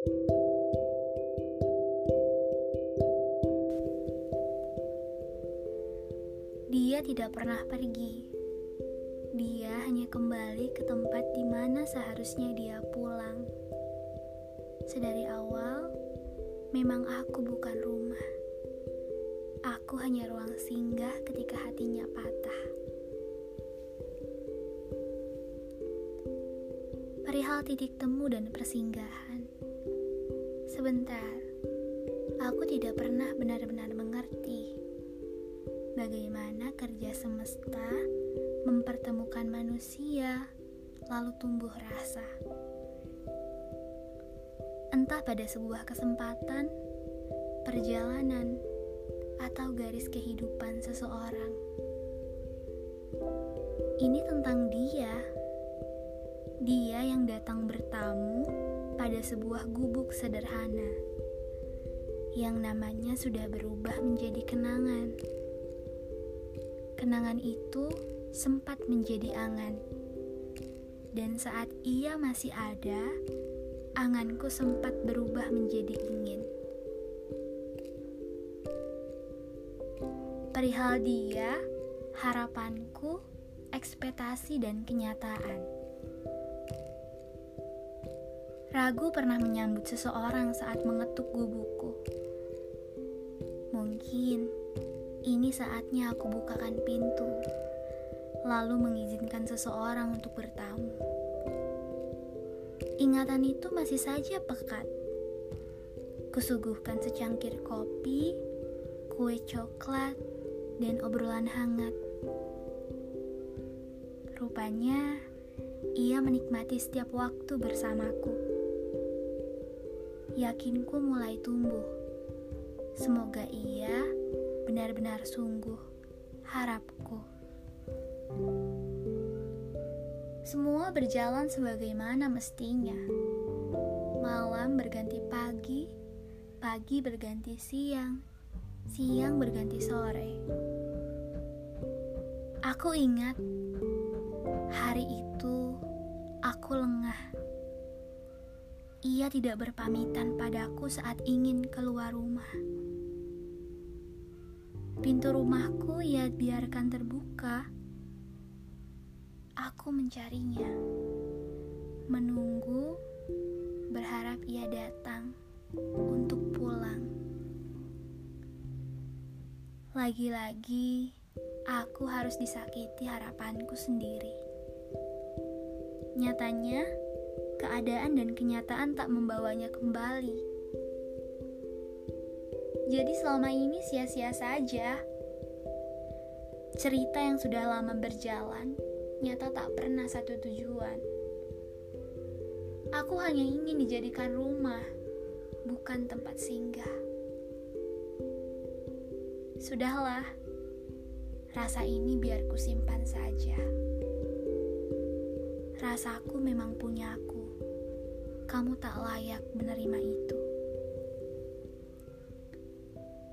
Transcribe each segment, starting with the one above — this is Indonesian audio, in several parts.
Dia tidak pernah pergi. Dia hanya kembali ke tempat di mana seharusnya dia pulang. Sedari awal, memang aku bukan rumah. Aku hanya ruang singgah ketika hatinya patah. Perihal titik temu dan persinggahan. Sebentar, aku tidak pernah benar-benar mengerti bagaimana kerja semesta mempertemukan manusia, lalu tumbuh rasa. Entah pada sebuah kesempatan, perjalanan, atau garis kehidupan seseorang. Ini tentang dia. Dia yang datang bertamu pada sebuah gubuk sederhana yang namanya sudah berubah menjadi kenangan. Kenangan itu sempat menjadi angan. Dan saat ia masih ada, anganku sempat berubah menjadi ingin. Perihal dia, harapanku, ekspektasi, dan kenyataan. Ragu pernah menyambut seseorang saat mengetuk gubukku. Mungkin ini saatnya aku bukakan pintu, lalu mengizinkan seseorang untuk bertamu. Ingatan itu masih saja pekat. Kusuguhkan secangkir kopi, kue coklat, dan obrolan hangat. Rupanya, ia menikmati setiap waktu bersamaku. Yakinku mulai tumbuh. Semoga ia benar-benar sungguh harapku. Semua berjalan sebagaimana mestinya. Malam berganti pagi, pagi berganti siang, siang berganti sore. Aku ingat Ia tidak berpamitan padaku saat ingin keluar rumah. Pintu rumahku ia biarkan terbuka. Aku mencarinya, menunggu, berharap ia datang untuk pulang. Lagi-lagi, aku harus disakiti harapanku sendiri. Nyatanya, keadaan dan kenyataan tak membawanya kembali jadi selama ini sia-sia saja. Cerita yang sudah lama berjalan nyata tak pernah satu tujuan. Aku hanya ingin dijadikan rumah, bukan tempat singgah. Sudahlah, rasa ini biar ku simpan saja. Rasaku memang punyaku. Kamu tak layak menerima itu.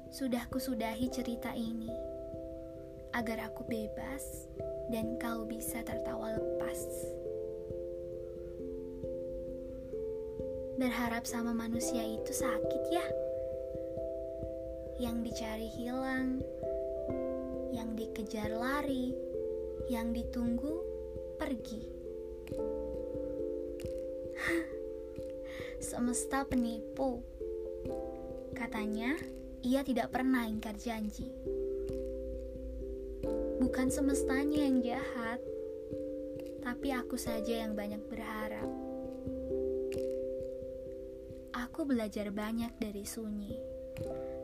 Sudah kusudahi cerita ini agar aku bebas dan kau bisa tertawa lepas. Berharap sama manusia itu sakit ya. Yang dicari hilang, yang dikejar lari, yang ditunggu pergi. Semesta penipu. Katanya, ia tidak pernah ingkar janji. Bukan semestanya yang jahat, tapi aku saja yang banyak berharap. Aku belajar banyak dari sunyi.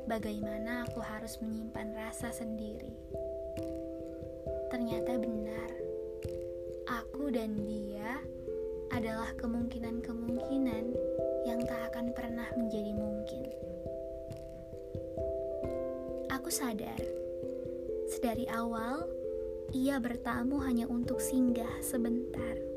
Bagaimana aku harus menyimpan rasa sendiri. Ternyata benar, aku dan dia adalah kemungkinan-kemungkinan yang tak akan pernah menjadi mungkin aku sadar, sedari awal ia bertamu hanya untuk singgah sebentar.